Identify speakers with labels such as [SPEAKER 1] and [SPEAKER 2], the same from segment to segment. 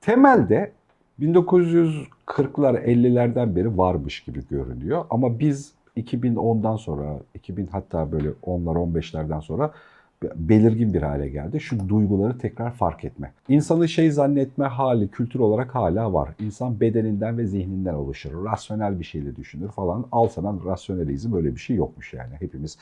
[SPEAKER 1] Temelde 1940'lar 50'lerden beri varmış gibi görünüyor ama biz 2010'dan sonra 2000 hatta böyle 10'lar 15'lerden sonra belirgin bir hale geldi. Şu duyguları tekrar fark etme. İnsanı şey zannetme hali kültür olarak hala var. İnsan bedeninden ve zihninden oluşur. Rasyonel bir şeyle düşünür falan. Al sana rasyonelizm öyle bir şey yokmuş yani. Hepimiz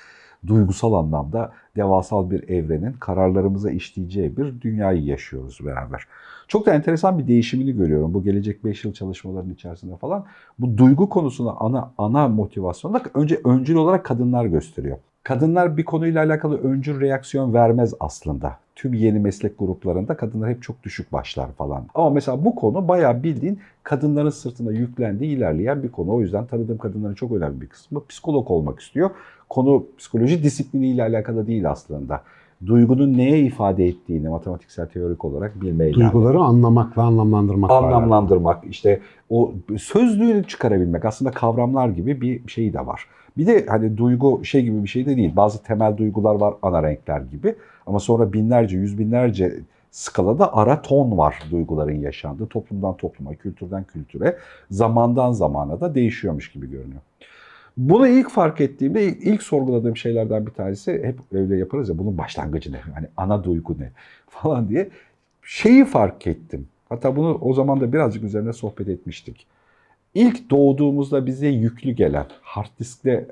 [SPEAKER 1] duygusal anlamda devasal bir evrenin kararlarımıza işleyeceği bir dünyayı yaşıyoruz beraber. Çok da enteresan bir değişimini görüyorum bu gelecek 5 yıl çalışmaların içerisinde falan. Bu duygu konusuna ana ana motivasyonu da önce öncül olarak kadınlar gösteriyor. Kadınlar bir konuyla alakalı öncül reaksiyon vermez aslında. Tüm yeni meslek gruplarında kadınlar hep çok düşük başlar falan. Ama mesela bu konu bayağı bildiğin kadınların sırtına yüklendiği ilerleyen bir konu. O yüzden tanıdığım kadınların çok önemli bir kısmı psikolog olmak istiyor. Konu psikoloji disipliniyle alakalı değil aslında. Duygunun neye ifade ettiğini matematiksel teorik olarak bilmeyle.
[SPEAKER 2] Duyguları anlamak ve anlamlandırmak.
[SPEAKER 1] Anlamlandırmak, işte o sözlüğünü çıkarabilmek aslında kavramlar gibi bir şey de var. Bir de hani duygu şey gibi bir şey de değil. Bazı temel duygular var ana renkler gibi. Ama sonra binlerce, yüz binlerce skalada ara ton var duyguların yaşandığı. Toplumdan topluma, kültürden kültüre, zamandan zamana da değişiyormuş gibi görünüyor. Bunu ilk fark ettiğimde ilk sorguladığım şeylerden bir tanesi hep öyle yaparız ya bunun başlangıcı ne? Hani ana duygu ne? falan diye şeyi fark ettim. Hatta bunu o zaman da birazcık üzerine sohbet etmiştik. İlk doğduğumuzda bize yüklü gelen, hard diskte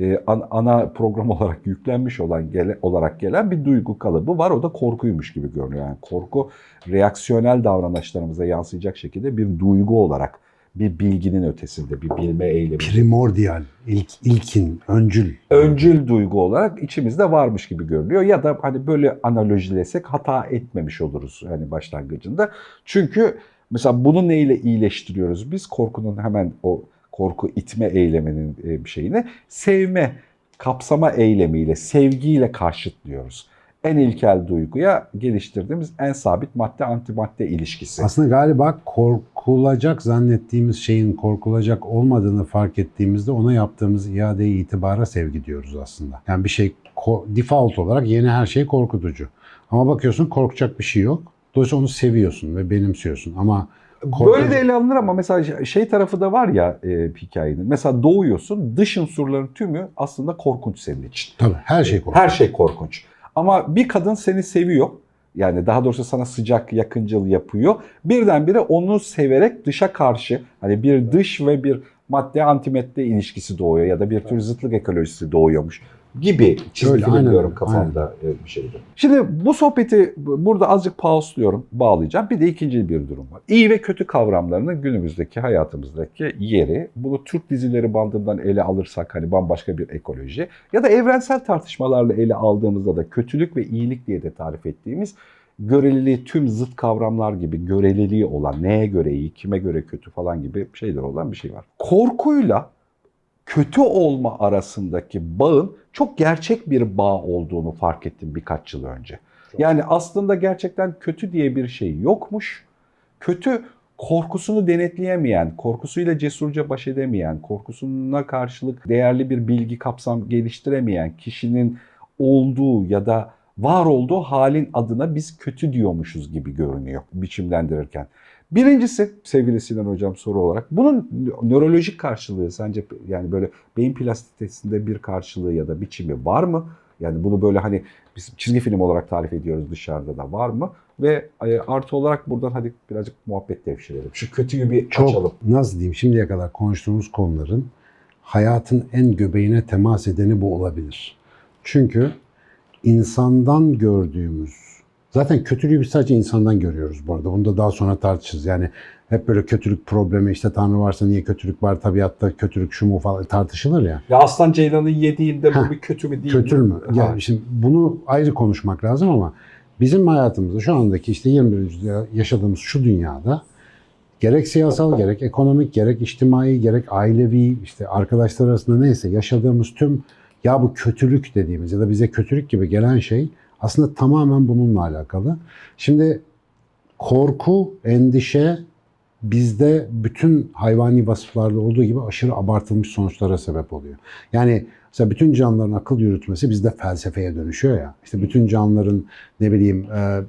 [SPEAKER 1] e, ana program olarak yüklenmiş olan gele, olarak gelen bir duygu kalıbı var. O da korkuymuş gibi görünüyor. Yani korku reaksiyonel davranışlarımıza yansıyacak şekilde bir duygu olarak bir bilginin ötesinde, bir bilme eylemi.
[SPEAKER 2] Primordial, ilk, ilkin, öncül.
[SPEAKER 1] Öncül duygu olarak içimizde varmış gibi görünüyor. Ya da hani böyle analojilesek hata etmemiş oluruz hani başlangıcında. Çünkü mesela bunu neyle iyileştiriyoruz biz? Korkunun hemen o korku itme eyleminin bir şeyine sevme, kapsama eylemiyle, sevgiyle karşıtlıyoruz en ilkel duyguya geliştirdiğimiz en sabit madde antimadde ilişkisi.
[SPEAKER 2] Aslında galiba korkulacak zannettiğimiz şeyin korkulacak olmadığını fark ettiğimizde ona yaptığımız iade itibara sevgi diyoruz aslında. Yani bir şey default olarak yeni her şey korkutucu. Ama bakıyorsun korkacak bir şey yok. Dolayısıyla onu seviyorsun ve benimsiyorsun ama
[SPEAKER 1] Korkunç. Böyle de ele alınır ama mesela şey tarafı da var ya e, hikayenin. Mesela doğuyorsun dış unsurların tümü aslında korkunç senin için.
[SPEAKER 2] Tabii her şey korkunç.
[SPEAKER 1] Her şey korkunç. Ama bir kadın seni seviyor. Yani daha doğrusu sana sıcak, yakıncıl yapıyor. Birdenbire onu severek dışa karşı hani bir dış ve bir madde antimadde ilişkisi doğuyor ya da bir tür zıtlık ekolojisi doğuyormuş gibi çizgi
[SPEAKER 2] Öyle,
[SPEAKER 1] film
[SPEAKER 2] aynen,
[SPEAKER 1] diyorum kafamda aynen. bir şeydi. Şimdi bu sohbeti burada azıcık pausluyorum, bağlayacağım. Bir de ikinci bir durum var. İyi ve kötü kavramlarının günümüzdeki hayatımızdaki yeri. Bunu Türk dizileri bandından ele alırsak hani bambaşka bir ekoloji ya da evrensel tartışmalarla ele aldığımızda da kötülük ve iyilik diye de tarif ettiğimiz göreliliği tüm zıt kavramlar gibi göreliliği olan, neye göre iyi, kime göre kötü falan gibi şeyler olan bir şey var. Korkuyla kötü olma arasındaki bağın çok gerçek bir bağ olduğunu fark ettim birkaç yıl önce. Yani aslında gerçekten kötü diye bir şey yokmuş. Kötü korkusunu denetleyemeyen, korkusuyla cesurca baş edemeyen, korkusuna karşılık değerli bir bilgi kapsam geliştiremeyen kişinin olduğu ya da var olduğu halin adına biz kötü diyormuşuz gibi görünüyor biçimlendirirken. Birincisi sevgili Sinan Hocam soru olarak bunun nörolojik karşılığı sence yani böyle beyin plastisitesinde bir karşılığı ya da biçimi var mı? Yani bunu böyle hani biz çizgi film olarak tarif ediyoruz dışarıda da var mı? Ve e, artı olarak buradan hadi birazcık muhabbet devşirelim. Şu kötüyü bir
[SPEAKER 2] Çok,
[SPEAKER 1] açalım.
[SPEAKER 2] Nasıl diyeyim şimdiye kadar konuştuğumuz konuların hayatın en göbeğine temas edeni bu olabilir. Çünkü insandan gördüğümüz Zaten kötülüğü biz sadece insandan görüyoruz bu arada. Bunu da daha sonra tartışırız. Yani hep böyle kötülük problemi işte Tanrı varsa niye kötülük var tabiatta kötülük şu mu falan tartışılır ya.
[SPEAKER 1] Ya aslan ceylanı yediğinde bu bir kötü mü değil
[SPEAKER 2] kötü mü? Yani şimdi bunu ayrı konuşmak lazım ama bizim hayatımızda şu andaki işte 21. yüzyılda yaşadığımız şu dünyada gerek siyasal gerek ekonomik gerek içtimai gerek ailevi işte arkadaşlar arasında neyse yaşadığımız tüm ya bu kötülük dediğimiz ya da bize kötülük gibi gelen şey aslında tamamen bununla alakalı. Şimdi korku, endişe bizde bütün hayvani vasıflarda olduğu gibi aşırı abartılmış sonuçlara sebep oluyor. Yani mesela bütün canlıların akıl yürütmesi bizde felsefeye dönüşüyor ya. İşte bütün canlıların ne bileyim e,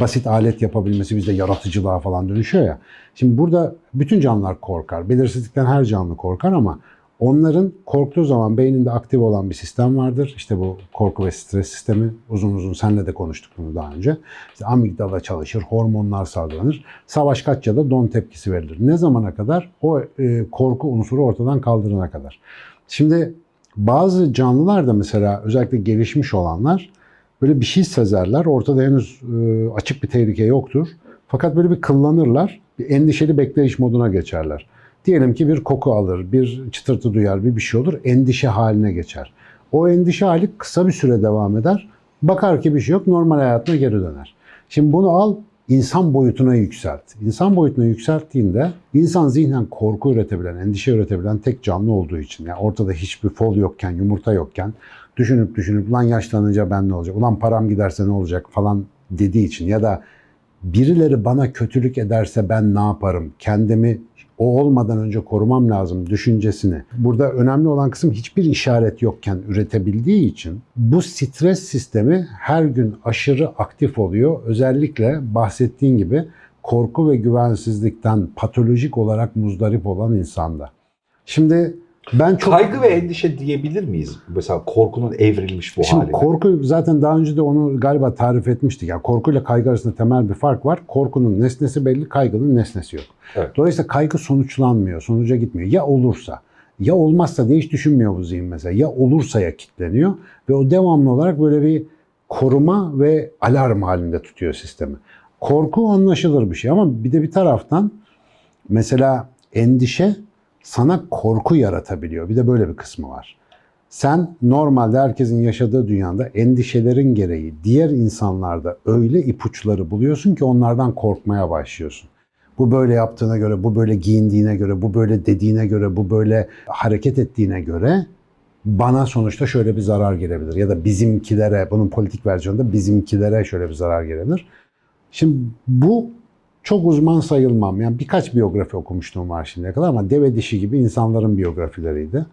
[SPEAKER 2] basit alet yapabilmesi bizde yaratıcılığa falan dönüşüyor ya. Şimdi burada bütün canlılar korkar. Belirsizlikten her canlı korkar ama onların korktuğu zaman beyninde aktif olan bir sistem vardır. İşte bu korku ve stres sistemi. Uzun uzun senle de konuştuk bunu daha önce. İşte amigdala çalışır, hormonlar salgılanır. Savaş kaç ya da don tepkisi verilir. Ne zamana kadar? O e, korku unsuru ortadan kaldırana kadar. Şimdi bazı canlılar da mesela özellikle gelişmiş olanlar böyle bir şey sezerler. Ortada henüz e, açık bir tehlike yoktur. Fakat böyle bir kıllanırlar. Bir endişeli bekleyiş moduna geçerler. Diyelim ki bir koku alır, bir çıtırtı duyar, bir bir şey olur. Endişe haline geçer. O endişe hali kısa bir süre devam eder. Bakar ki bir şey yok, normal hayatına geri döner. Şimdi bunu al, insan boyutuna yükselt. İnsan boyutuna yükselttiğinde insan zihnen korku üretebilen, endişe üretebilen tek canlı olduğu için. Yani ortada hiçbir fol yokken, yumurta yokken düşünüp düşünüp lan yaşlanınca ben ne olacak, ulan param giderse ne olacak falan dediği için ya da birileri bana kötülük ederse ben ne yaparım? Kendimi o olmadan önce korumam lazım düşüncesini. Burada önemli olan kısım hiçbir işaret yokken üretebildiği için bu stres sistemi her gün aşırı aktif oluyor. Özellikle bahsettiğin gibi korku ve güvensizlikten patolojik olarak muzdarip olan insanda. Şimdi ben çok
[SPEAKER 1] Kaygı ve endişe diyebilir miyiz? Mesela korkunun evrilmiş bu
[SPEAKER 2] Şimdi
[SPEAKER 1] haline.
[SPEAKER 2] korku zaten daha önce de onu galiba tarif etmiştik. Yani korkuyla kaygı arasında temel bir fark var. Korkunun nesnesi belli, kaygının nesnesi yok.
[SPEAKER 1] Evet.
[SPEAKER 2] Dolayısıyla kaygı sonuçlanmıyor, sonuca gitmiyor. Ya olursa, ya olmazsa diye hiç düşünmüyor bu zihin mesela. Ya olursa ya kitleniyor ve o devamlı olarak böyle bir koruma ve alarm halinde tutuyor sistemi. Korku anlaşılır bir şey ama bir de bir taraftan mesela endişe sana korku yaratabiliyor. Bir de böyle bir kısmı var. Sen normalde herkesin yaşadığı dünyada endişelerin gereği diğer insanlarda öyle ipuçları buluyorsun ki onlardan korkmaya başlıyorsun. Bu böyle yaptığına göre, bu böyle giyindiğine göre, bu böyle dediğine göre, bu böyle hareket ettiğine göre bana sonuçta şöyle bir zarar gelebilir. Ya da bizimkilere, bunun politik versiyonunda bizimkilere şöyle bir zarar gelebilir. Şimdi bu çok uzman sayılmam. Yani birkaç biyografi okumuştum var şimdiye kadar ama deve dişi gibi insanların biyografileriydi.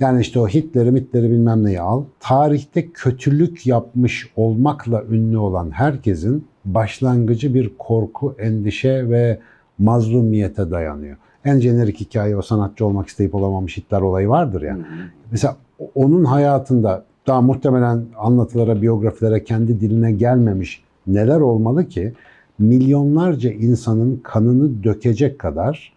[SPEAKER 2] Yani işte o Hitler'i, Hitler'i bilmem neyi al. Tarihte kötülük yapmış olmakla ünlü olan herkesin başlangıcı bir korku, endişe ve mazlumiyete dayanıyor. En jenerik hikaye o sanatçı olmak isteyip olamamış Hitler olayı vardır ya. Mesela onun hayatında daha muhtemelen anlatılara, biyografilere kendi diline gelmemiş neler olmalı ki milyonlarca insanın kanını dökecek kadar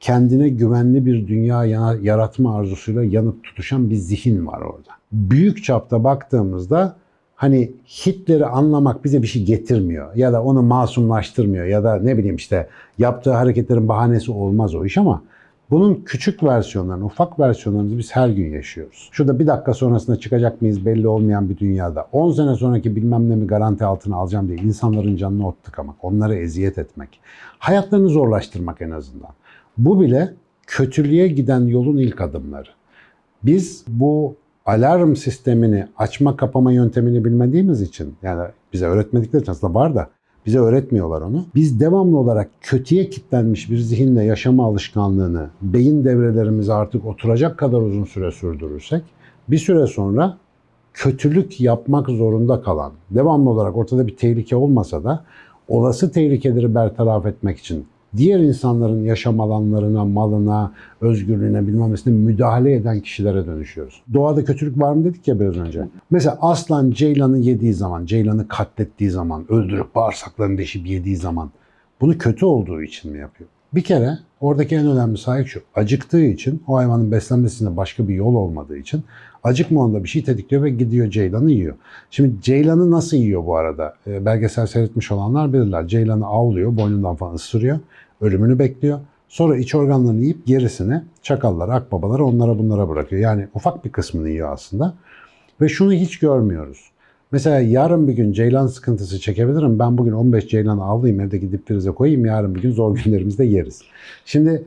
[SPEAKER 2] kendine güvenli bir dünya ya- yaratma arzusuyla yanıp tutuşan bir zihin var orada. Büyük çapta baktığımızda hani Hitler'i anlamak bize bir şey getirmiyor ya da onu masumlaştırmıyor ya da ne bileyim işte yaptığı hareketlerin bahanesi olmaz o iş ama bunun küçük versiyonlarını, ufak versiyonlarını biz her gün yaşıyoruz. Şurada bir dakika sonrasında çıkacak mıyız belli olmayan bir dünyada 10 sene sonraki bilmem ne mi garanti altına alacağım diye insanların canını ot tıkamak, onlara eziyet etmek, hayatlarını zorlaştırmak en azından. Bu bile kötülüğe giden yolun ilk adımları. Biz bu alarm sistemini açma kapama yöntemini bilmediğimiz için yani bize öğretmedikleri için aslında var da bize öğretmiyorlar onu. Biz devamlı olarak kötüye kilitlenmiş bir zihinle yaşama alışkanlığını beyin devrelerimize artık oturacak kadar uzun süre sürdürürsek bir süre sonra kötülük yapmak zorunda kalan, devamlı olarak ortada bir tehlike olmasa da olası tehlikeleri bertaraf etmek için diğer insanların yaşam alanlarına, malına, özgürlüğüne bilmem nesine müdahale eden kişilere dönüşüyoruz. Doğada kötülük var mı dedik ya biraz önce. Mesela aslan ceylanı yediği zaman, ceylanı katlettiği zaman, öldürüp bağırsaklarını deşip yediği zaman bunu kötü olduğu için mi yapıyor? Bir kere oradaki en önemli sahip şu. Acıktığı için o hayvanın beslenmesinde başka bir yol olmadığı için acıkma onda bir şey tetikliyor ve gidiyor ceylanı yiyor. Şimdi ceylanı nasıl yiyor bu arada? E, belgesel seyretmiş olanlar bilirler. Ceylanı avlıyor, boynundan falan ısırıyor. Ölümünü bekliyor. Sonra iç organlarını yiyip gerisini çakallara, akbabalara onlara bunlara bırakıyor. Yani ufak bir kısmını yiyor aslında. Ve şunu hiç görmüyoruz. Mesela yarın bir gün ceylan sıkıntısı çekebilirim. Ben bugün 15 ceylan avlayayım evdeki dipfrize koyayım. Yarın bir gün zor günlerimizde yeriz. Şimdi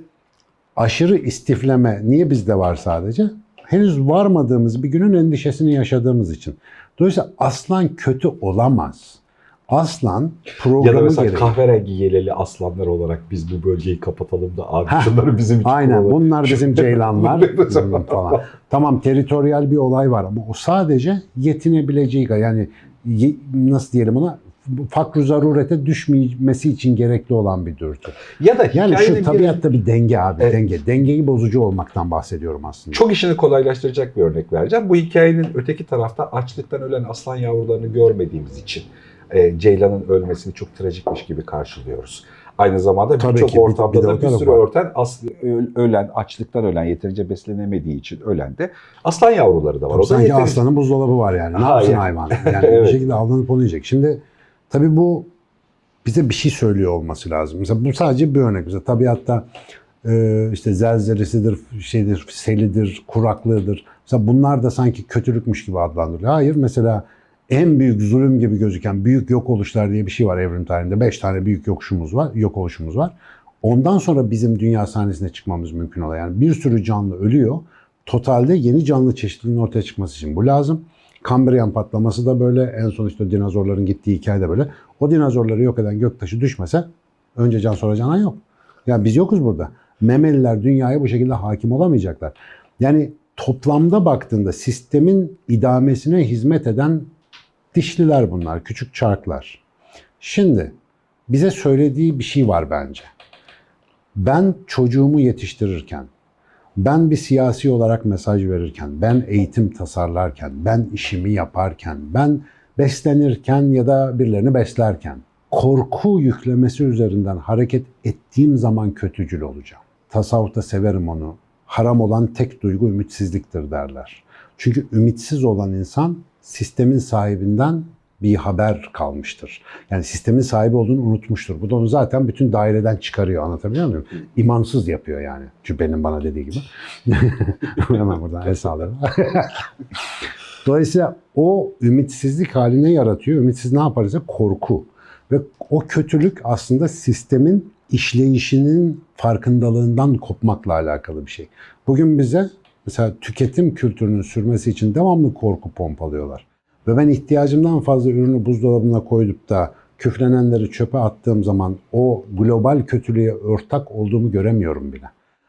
[SPEAKER 2] aşırı istifleme niye bizde var sadece? Henüz varmadığımız bir günün endişesini yaşadığımız için. Dolayısıyla aslan kötü olamaz. Aslan
[SPEAKER 1] Ya da
[SPEAKER 2] programı
[SPEAKER 1] mesela
[SPEAKER 2] gereği.
[SPEAKER 1] kahverengi yeleli aslanlar olarak biz bu bölgeyi kapatalım da abi şunları bizim için
[SPEAKER 2] Aynen
[SPEAKER 1] kullanalım.
[SPEAKER 2] bunlar bizim ceylanlar
[SPEAKER 1] Mesela.
[SPEAKER 2] falan. Tamam teritoryal bir olay var ama o sadece yetinebileceği yani nasıl diyelim ona fakr zarurete düşmemesi için gerekli olan bir dürtü.
[SPEAKER 1] Ya da
[SPEAKER 2] Yani şu
[SPEAKER 1] bir-
[SPEAKER 2] tabiatta bir denge abi
[SPEAKER 1] Evet.
[SPEAKER 2] denge. Dengeyi bozucu olmaktan bahsediyorum aslında.
[SPEAKER 1] Çok işini kolaylaştıracak bir örnek vereceğim. Bu hikayenin öteki tarafta açlıktan ölen aslan yavrularını görmediğimiz için e, Ceylan'ın ölmesini çok trajikmiş gibi karşılıyoruz. Aynı zamanda
[SPEAKER 2] Tabii
[SPEAKER 1] birçok
[SPEAKER 2] bir-
[SPEAKER 1] ortamda
[SPEAKER 2] bir de
[SPEAKER 1] da
[SPEAKER 2] o
[SPEAKER 1] bir sürü
[SPEAKER 2] var.
[SPEAKER 1] örten ölen, açlıktan ölen, yeterince beslenemediği için ölen de aslan yavruları da var. O da
[SPEAKER 2] Sanki
[SPEAKER 1] yeterince-
[SPEAKER 2] aslanın buzdolabı var yani. Ne
[SPEAKER 1] Ha,
[SPEAKER 2] yapsın
[SPEAKER 1] yani.
[SPEAKER 2] hayvan? Yani
[SPEAKER 1] Evet.
[SPEAKER 2] bir şekilde avlanıp onu yiyecek. Şimdi tabii bu bize bir şey söylüyor olması lazım. Mesela bu sadece bir örnek. Mesela tabiatta e, işte zelzelesidir, şeydir, selidir, kuraklığıdır. Mesela bunlar da sanki kötülükmüş gibi adlandırılıyor. Hayır mesela en büyük zulüm gibi gözüken büyük yok oluşlar diye bir şey var evrim tarihinde. Beş tane büyük yokuşumuz var, yok oluşumuz var. Ondan sonra bizim dünya sahnesine çıkmamız mümkün oluyor. Yani bir sürü canlı ölüyor. Totalde yeni canlı çeşitliliğinin ortaya çıkması için bu lazım. Kambriyan patlaması da böyle. En son işte dinozorların gittiği hikaye de böyle. O dinozorları yok eden göktaşı düşmese önce can sonra canan yok. Yani biz yokuz burada. Memeliler dünyaya bu şekilde hakim olamayacaklar. Yani toplamda baktığında sistemin idamesine hizmet eden dişliler bunlar, küçük çarklar. Şimdi bize söylediği bir şey var bence. Ben çocuğumu yetiştirirken, ben bir siyasi olarak mesaj verirken, ben eğitim tasarlarken, ben işimi yaparken, ben beslenirken ya da birilerini beslerken korku yüklemesi üzerinden hareket ettiğim zaman kötücül olacağım. Tasavvufta severim onu. Haram olan tek duygu ümitsizliktir derler. Çünkü ümitsiz olan insan sistemin sahibinden bir haber kalmıştır. Yani sistemin sahibi olduğunu unutmuştur. Bu da onu zaten bütün daireden çıkarıyor. Anlatabiliyor muyum? İmansız yapıyor yani. Cübbenin bana dediği gibi. Hemen buradan el sağlarım. Dolayısıyla o ümitsizlik haline yaratıyor. Ümitsiz ne yaparsa korku. Ve o kötülük aslında sistemin işleyişinin farkındalığından kopmakla alakalı bir şey. Bugün bize mesela tüketim kültürünün sürmesi için devamlı korku pompalıyorlar. Ve ben ihtiyacımdan fazla ürünü buzdolabına koyup da küflenenleri çöpe attığım zaman o global kötülüğe ortak olduğumu göremiyorum bile.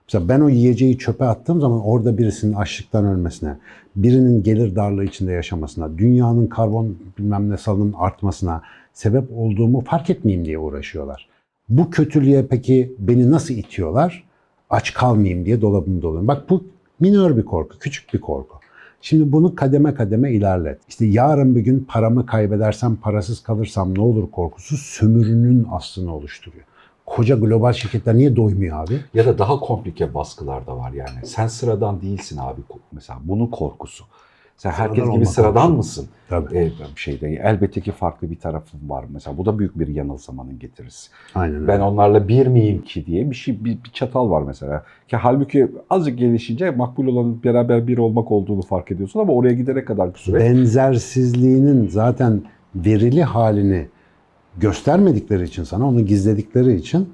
[SPEAKER 2] Mesela ben o yiyeceği çöpe attığım zaman orada birisinin açlıktan ölmesine, birinin gelir darlığı içinde yaşamasına, dünyanın karbon bilmem ne salının artmasına sebep olduğumu fark etmeyeyim diye uğraşıyorlar. Bu kötülüğe peki beni nasıl itiyorlar? Aç kalmayayım diye dolabımı doluyorum. Bak bu minör bir korku, küçük bir korku. Şimdi bunu kademe kademe ilerlet. İşte yarın bir gün paramı kaybedersem, parasız kalırsam ne olur korkusu sömürünün aslını oluşturuyor. Koca global şirketler niye doymuyor abi?
[SPEAKER 1] Ya da daha komplike baskılar da var yani. Sen sıradan değilsin abi mesela. Bunun korkusu. Sen
[SPEAKER 2] Sıradan
[SPEAKER 1] herkes gibi sıradan mısın?
[SPEAKER 2] Tabii.
[SPEAKER 1] Bir şeyde elbette ki farklı bir tarafım var. Mesela bu da büyük bir yanılsamanın getirisi.
[SPEAKER 2] Aynen öyle.
[SPEAKER 1] Ben onlarla bir miyim ki diye bir şey bir, bir çatal var mesela. Ki halbuki azıcık gelişince makbul olanın beraber bir olmak olduğunu fark ediyorsun ama oraya gidene kadar bir süre
[SPEAKER 2] benzersizliğinin zaten verili halini göstermedikleri için sana, onu gizledikleri için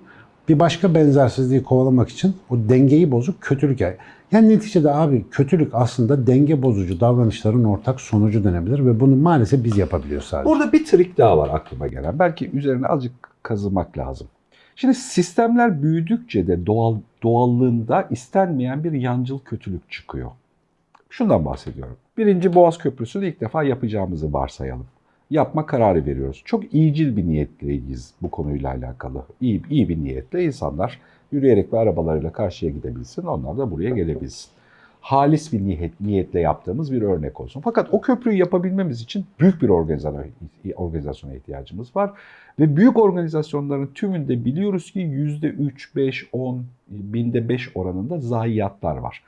[SPEAKER 2] bir başka benzersizliği kovalamak için o dengeyi bozuk kötülük. Yani, yani neticede abi kötülük aslında denge bozucu davranışların ortak sonucu denebilir ve bunu maalesef biz yapabiliyoruz sadece.
[SPEAKER 1] Burada bir trik daha var aklıma gelen. Belki üzerine azıcık kazımak lazım. Şimdi sistemler büyüdükçe de doğal doğallığında istenmeyen bir yancıl kötülük çıkıyor. Şundan bahsediyorum. Birinci Boğaz Köprüsü'nü ilk defa yapacağımızı varsayalım. Yapma kararı veriyoruz. Çok iyicil bir niyetliyiz bu konuyla alakalı. İyi, iyi bir niyetle insanlar yürüyerek ve arabalarıyla karşıya gidebilsin. Onlar da buraya gelebilsin. Halis bir niyet, niyetle yaptığımız bir örnek olsun. Fakat o köprüyü yapabilmemiz için büyük bir organizasyona, ihtiyacımız var. Ve büyük organizasyonların tümünde biliyoruz ki %3, 5, 10, binde 5 oranında zayiatlar var.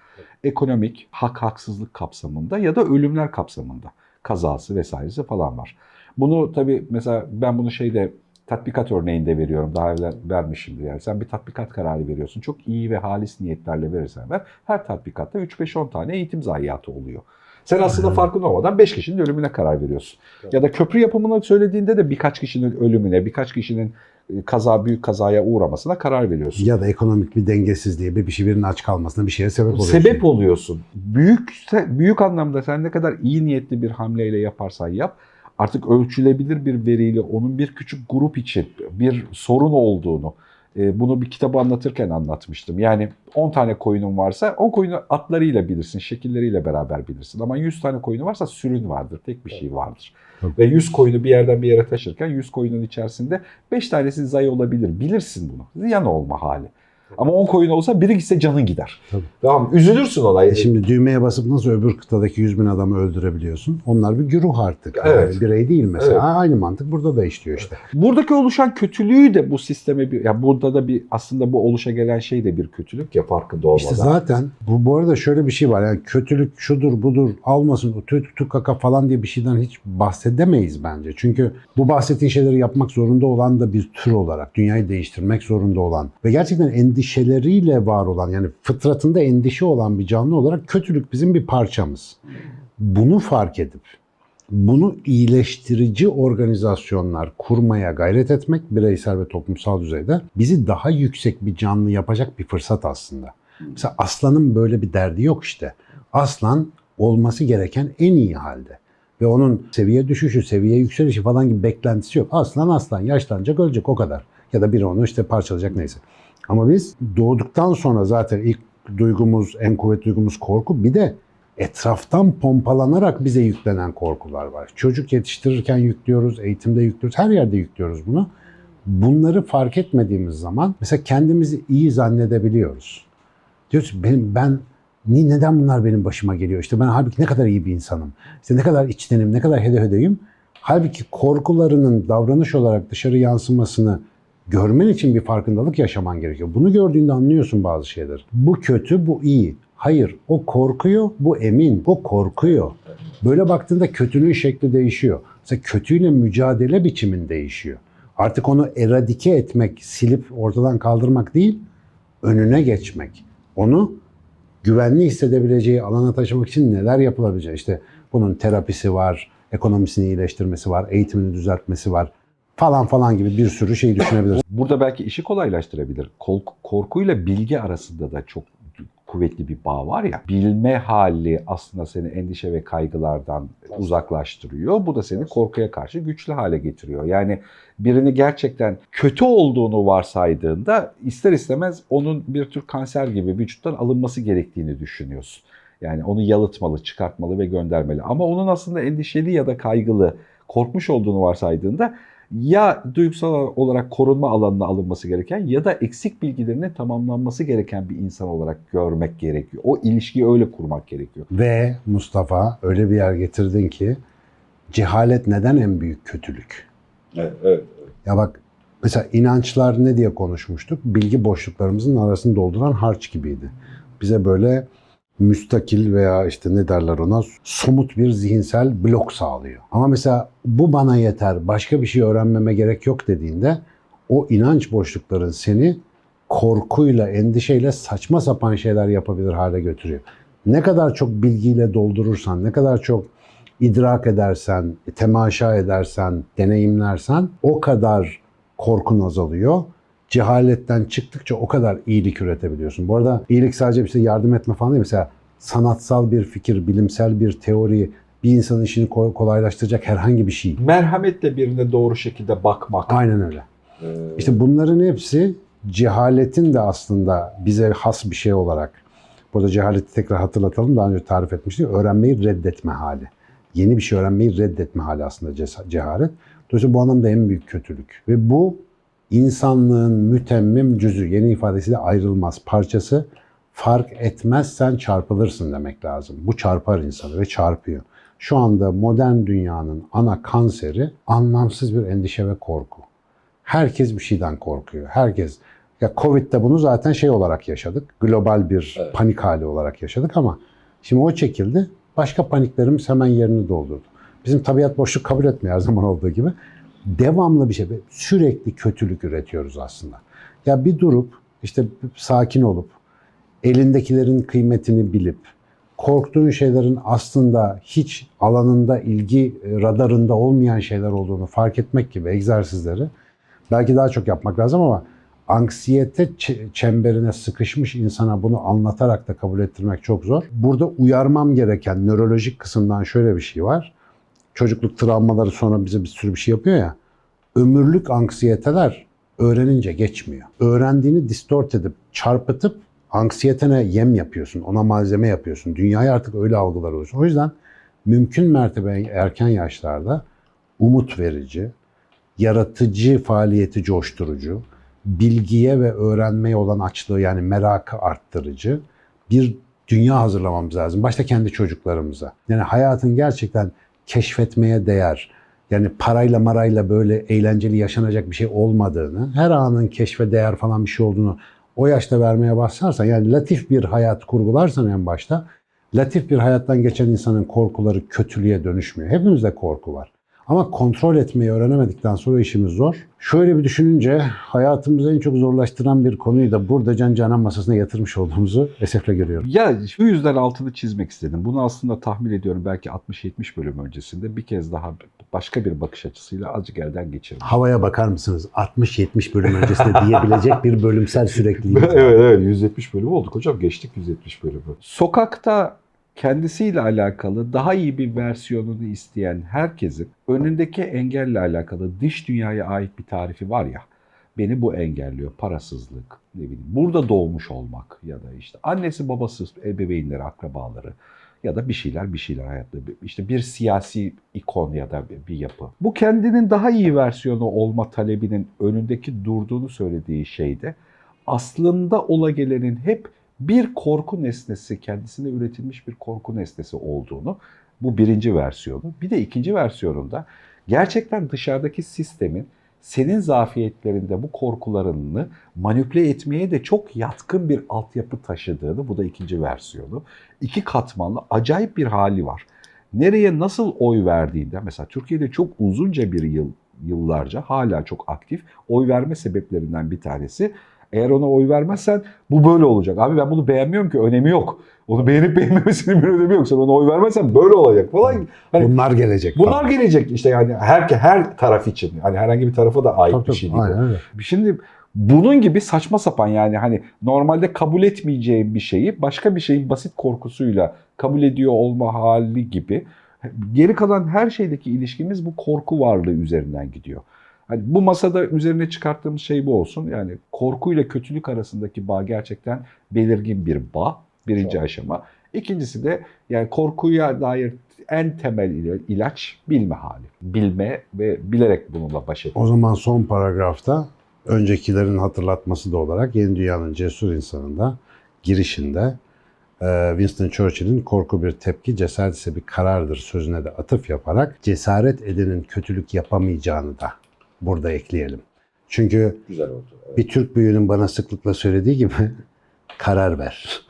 [SPEAKER 1] Ekonomik, hak haksızlık kapsamında ya da ölümler kapsamında. Kazası vesairesi falan var. Bunu tabii mesela ben bunu şeyde tatbikat örneğinde veriyorum. Daha evvel vermişimdir. Yani sen bir tatbikat kararı veriyorsun. Çok iyi ve halis niyetlerle verirsen ver. Her tatbikatta 3-5-10 tane eğitim zayiatı oluyor. Sen aslında farkında olmadan 5 kişinin ölümüne karar veriyorsun. Ya da köprü yapımını söylediğinde de birkaç kişinin ölümüne, birkaç kişinin kaza büyük kazaya uğramasına karar veriyorsun.
[SPEAKER 2] Ya da ekonomik bir dengesizliğe, bir şey birinin aç kalmasına bir şeye sebep oluyor.
[SPEAKER 1] Sebep oluyorsun. Büyük büyük anlamda sen ne kadar iyi niyetli bir hamleyle yaparsan yap artık ölçülebilir bir veriyle onun bir küçük grup için bir sorun olduğunu bunu bir kitabı anlatırken anlatmıştım. Yani 10 tane koyunun varsa 10 koyunu atlarıyla bilirsin, şekilleriyle beraber bilirsin. Ama 100 tane koyunu varsa sürün vardır, tek bir şey vardır. Ve 100 koyunu bir yerden bir yere taşırken 100 koyunun içerisinde 5 tanesi zayi olabilir. Bilirsin bunu. Ziyan olma hali. Ama 10 koyun olsa biri gitse canın gider.
[SPEAKER 2] Tabii.
[SPEAKER 1] Tamam üzülürsün olay.
[SPEAKER 2] E şimdi düğmeye basıp nasıl öbür kıtadaki 100 bin adamı öldürebiliyorsun? Onlar bir güruh artık.
[SPEAKER 1] Evet.
[SPEAKER 2] Yani birey değil mesela.
[SPEAKER 1] Evet.
[SPEAKER 2] Aynı mantık burada da işliyor işte.
[SPEAKER 1] Buradaki oluşan kötülüğü de bu sisteme bir ya burada da bir aslında bu oluşa gelen şey de bir kötülük ya farkında olmadan.
[SPEAKER 2] İşte zaten bu, bu arada şöyle bir şey var. Yani kötülük şudur budur almasın o tü tü kaka falan diye bir şeyden hiç bahsedemeyiz bence. Çünkü bu bahsettiğin şeyleri yapmak zorunda olan da bir tür olarak dünyayı değiştirmek zorunda olan ve gerçekten endişeleriyle var olan yani fıtratında endişe olan bir canlı olarak kötülük bizim bir parçamız. Bunu fark edip bunu iyileştirici organizasyonlar kurmaya gayret etmek bireysel ve toplumsal düzeyde bizi daha yüksek bir canlı yapacak bir fırsat aslında. Mesela aslanın böyle bir derdi yok işte. Aslan olması gereken en iyi halde. Ve onun seviye düşüşü, seviye yükselişi falan gibi beklentisi yok. Aslan aslan yaşlanacak ölecek o kadar. Ya da biri onu işte parçalayacak neyse. Ama biz doğduktan sonra zaten ilk duygumuz, en kuvvetli duygumuz korku. Bir de etraftan pompalanarak bize yüklenen korkular var. Çocuk yetiştirirken yüklüyoruz, eğitimde yüklüyoruz, her yerde yüklüyoruz bunu. Bunları fark etmediğimiz zaman mesela kendimizi iyi zannedebiliyoruz. Diyoruz benim, ben ni neden bunlar benim başıma geliyor? İşte ben halbuki ne kadar iyi bir insanım. İşte ne kadar içtenim, ne kadar hede hedeyim. Halbuki korkularının davranış olarak dışarı yansımasını görmen için bir farkındalık yaşaman gerekiyor. Bunu gördüğünde anlıyorsun bazı şeyleri. Bu kötü, bu iyi. Hayır, o korkuyor, bu emin. O korkuyor. Böyle baktığında kötülüğün şekli değişiyor. Mesela kötüyle mücadele biçimin değişiyor. Artık onu eradike etmek, silip ortadan kaldırmak değil, önüne geçmek. Onu güvenli hissedebileceği alana taşımak için neler yapılabilecek? İşte bunun terapisi var, ekonomisini iyileştirmesi var, eğitimini düzeltmesi var falan falan gibi bir sürü şey düşünebiliriz.
[SPEAKER 1] Burada belki işi kolaylaştırabilir. Kol- Korkuyla bilgi arasında da çok kuvvetli bir bağ var ya. Bilme hali aslında seni endişe ve kaygılardan uzaklaştırıyor. Bu da seni korkuya karşı güçlü hale getiriyor. Yani birini gerçekten kötü olduğunu varsaydığında ister istemez onun bir tür kanser gibi vücuttan alınması gerektiğini düşünüyorsun. Yani onu yalıtmalı, çıkartmalı ve göndermeli. Ama onun aslında endişeli ya da kaygılı, korkmuş olduğunu varsaydığında ya duygusal olarak korunma alanına alınması gereken ya da eksik bilgilerinin tamamlanması gereken bir insan olarak görmek gerekiyor. O ilişkiyi öyle kurmak gerekiyor.
[SPEAKER 2] Ve Mustafa öyle bir yer getirdin ki cehalet neden en büyük kötülük?
[SPEAKER 1] Evet, evet.
[SPEAKER 2] Ya bak mesela inançlar ne diye konuşmuştuk? Bilgi boşluklarımızın arasını dolduran harç gibiydi. Bize böyle müstakil veya işte ne derler ona somut bir zihinsel blok sağlıyor. Ama mesela bu bana yeter, başka bir şey öğrenmeme gerek yok dediğinde o inanç boşlukların seni korkuyla, endişeyle saçma sapan şeyler yapabilir hale götürüyor. Ne kadar çok bilgiyle doldurursan, ne kadar çok idrak edersen, temaşa edersen, deneyimlersen o kadar korkun azalıyor. Cehaletten çıktıkça o kadar iyilik üretebiliyorsun. Bu arada iyilik sadece bir şey yardım etme falan değil. Mesela sanatsal bir fikir, bilimsel bir teori, bir insanın işini ko- kolaylaştıracak herhangi bir şey.
[SPEAKER 1] Merhametle birine doğru şekilde bakmak.
[SPEAKER 2] Aynen öyle.
[SPEAKER 1] Ee,
[SPEAKER 2] İşte bunların hepsi cehaletin de aslında bize has bir şey olarak. Burada cehaleti tekrar hatırlatalım. Daha önce tarif etmiştik. Öğrenmeyi reddetme hali. Yeni bir şey öğrenmeyi reddetme hali aslında cehalet. Dolayısıyla bu anlamda en büyük kötülük. Ve bu insanlığın mütemmim cüzü, yeni ifadesiyle ayrılmaz parçası. Fark etmezsen çarpılırsın demek lazım. Bu çarpar insanı ve çarpıyor. Şu anda modern dünyanın ana kanseri anlamsız bir endişe ve korku. Herkes bir şeyden korkuyor. Herkes. Ya Covid'de bunu zaten şey olarak yaşadık. Global bir
[SPEAKER 1] Evet.
[SPEAKER 2] panik hali olarak yaşadık ama şimdi o çekildi. Başka paniklerimiz hemen yerini doldurdu. Bizim tabiat boşluk kabul etmiyor her zaman olduğu gibi. Devamlı bir şey. Sürekli kötülük üretiyoruz aslında. Ya bir durup işte sakin olup elindekilerin kıymetini bilip korktuğun şeylerin aslında hiç alanında ilgi e, radarında olmayan şeyler olduğunu fark etmek gibi egzersizleri belki daha çok yapmak lazım ama anksiyete çemberine sıkışmış insana bunu anlatarak da kabul ettirmek çok zor. Burada uyarmam gereken nörolojik kısımdan şöyle bir şey var. Çocukluk travmaları sonra bize bir sürü bir şey yapıyor ya. Ömürlük anksiyeteler öğrenince geçmiyor. Öğrendiğini distort edip, çarpıtıp anksiyetene yem yapıyorsun, ona malzeme yapıyorsun. Dünyayı artık öyle algılar oluyorsun. O yüzden mümkün mertebe erken yaşlarda umut verici, yaratıcı faaliyeti coşturucu, bilgiye ve öğrenmeye olan açlığı yani merakı arttırıcı bir dünya hazırlamamız lazım. Başta kendi çocuklarımıza. Yani hayatın gerçekten keşfetmeye değer, yani parayla marayla böyle eğlenceli yaşanacak bir şey olmadığını, her anın keşfe değer falan bir şey olduğunu o yaşta vermeye başlarsan, yani latif bir hayat kurgularsan en başta, latif bir hayattan geçen insanın korkuları kötülüğe dönüşmüyor. Hepimizde korku var. Ama kontrol etmeyi öğrenemedikten sonra işimiz zor. Şöyle bir düşününce hayatımızı en çok zorlaştıran bir konuyu da burada Can Canan masasına yatırmış olduğumuzu esefle görüyorum.
[SPEAKER 1] Ya şu yüzden altını çizmek istedim. Bunu aslında tahmin ediyorum belki 60-70 bölüm öncesinde bir kez daha başka bir bakış açısıyla azıcık elden geçirdim.
[SPEAKER 2] Havaya bakar mısınız? 60-70 bölüm öncesinde diyebilecek bir bölümsel sürekliliğimiz
[SPEAKER 1] evet evet 170 bölüm olduk hocam geçtik 170 bölümü. Sokakta kendisiyle alakalı daha iyi bir versiyonunu isteyen herkesin önündeki engelle alakalı dış dünyaya ait bir tarifi var ya. Beni bu engelliyor. Parasızlık, ne bileyim, burada doğmuş olmak ya da işte annesi babası, ebeveynleri, akrabaları ya da bir şeyler bir şeyler hayatta. işte bir siyasi ikon ya da bir- yapı. Bu kendinin daha iyi versiyonu olma talebinin önündeki durduğunu söylediği şeyde aslında ola gelenin hep bir korku nesnesi, kendisine üretilmiş bir korku nesnesi olduğunu bu birinci versiyonu. Bir de ikinci versiyonunda gerçekten dışarıdaki sistemin senin zafiyetlerinde bu korkularını manipüle etmeye de çok yatkın bir altyapı taşıdığını, bu da ikinci versiyonu. İki katmanlı acayip bir hali var. Nereye nasıl oy verdiğinde, mesela Türkiye'de çok uzunca bir yıl, yıllarca hala çok aktif oy verme sebeplerinden bir tanesi eğer ona oy vermezsen bu böyle olacak. Abi ben bunu beğenmiyorum ki önemi yok. Onu beğenip beğenmemesinin bir önemi yok. Sen ona oy vermezsen böyle olacak falan. Hani
[SPEAKER 2] Bunlar gelecek.
[SPEAKER 1] bunlar
[SPEAKER 2] falan.
[SPEAKER 1] gelecek işte yani her her taraf için. Hani herhangi bir tarafa da ait
[SPEAKER 2] Tabii,
[SPEAKER 1] bir şey değil.
[SPEAKER 2] Aynen öyle.
[SPEAKER 1] Şimdi bunun gibi saçma sapan yani hani normalde kabul etmeyeceğim bir şeyi başka bir şeyin basit korkusuyla kabul ediyor olma hali gibi geri kalan her şeydeki ilişkimiz bu korku varlığı üzerinden gidiyor. Hani bu masada üzerine çıkarttığımız şey bu olsun. Yani korkuyla kötülük arasındaki bağ gerçekten belirgin bir bağ. Birinci
[SPEAKER 2] Çok.
[SPEAKER 1] aşama. İkincisi de yani korkuya dair en temel ila- ilaç bilme hali. Bilme ve bilerek bununla baş etme.
[SPEAKER 2] O zaman son paragrafta öncekilerin hatırlatması da olarak Yeni Dünya'nın cesur insanında girişinde e, Winston Churchill'in korku bir tepki, cesaret ise bir karardır sözüne de atıf yaparak cesaret edenin kötülük yapamayacağını da burada ekleyelim. Çünkü
[SPEAKER 1] Güzel oldu.
[SPEAKER 2] bir Türk büyüğünün bana sıklıkla söylediği gibi karar ver.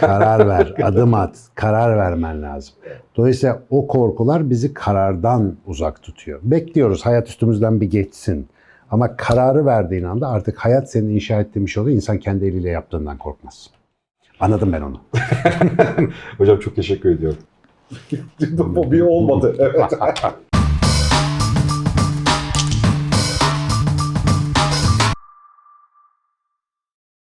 [SPEAKER 2] karar ver, adım at, karar vermen lazım. Dolayısıyla o korkular bizi karardan uzak tutuyor. Bekliyoruz hayat üstümüzden bir geçsin. Ama kararı verdiğin anda artık hayat senin inşa ettiğin bir şey oluyor. İnsan kendi eliyle yaptığından korkmaz. Anladım ben onu.
[SPEAKER 1] Hocam çok teşekkür ediyorum. Bu bir olmadı. Evet.